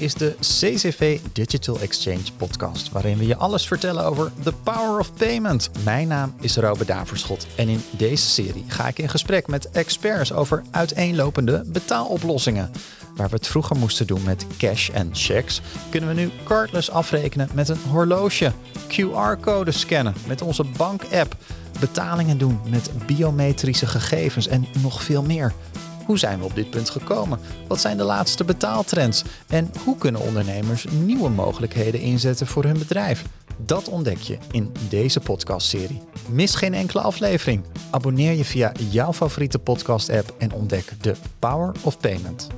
is de CCV Digital Exchange podcast, waarin we je alles vertellen over the power of payment. Mijn naam is Robert Daverschot en in deze serie ga ik in gesprek met experts over uiteenlopende betaaloplossingen. Waar we het vroeger moesten doen met cash en checks, kunnen we nu cardless afrekenen met een horloge, QR-code scannen met onze bank-app, betalingen doen met biometrische gegevens en nog veel meer. Hoe zijn we op dit punt gekomen? Wat zijn de laatste betaaltrends? En hoe kunnen ondernemers nieuwe mogelijkheden inzetten voor hun bedrijf? Dat ontdek je in deze podcastserie. Mis geen enkele aflevering. Abonneer je via jouw favoriete podcast-app en ontdek de Power of Payment.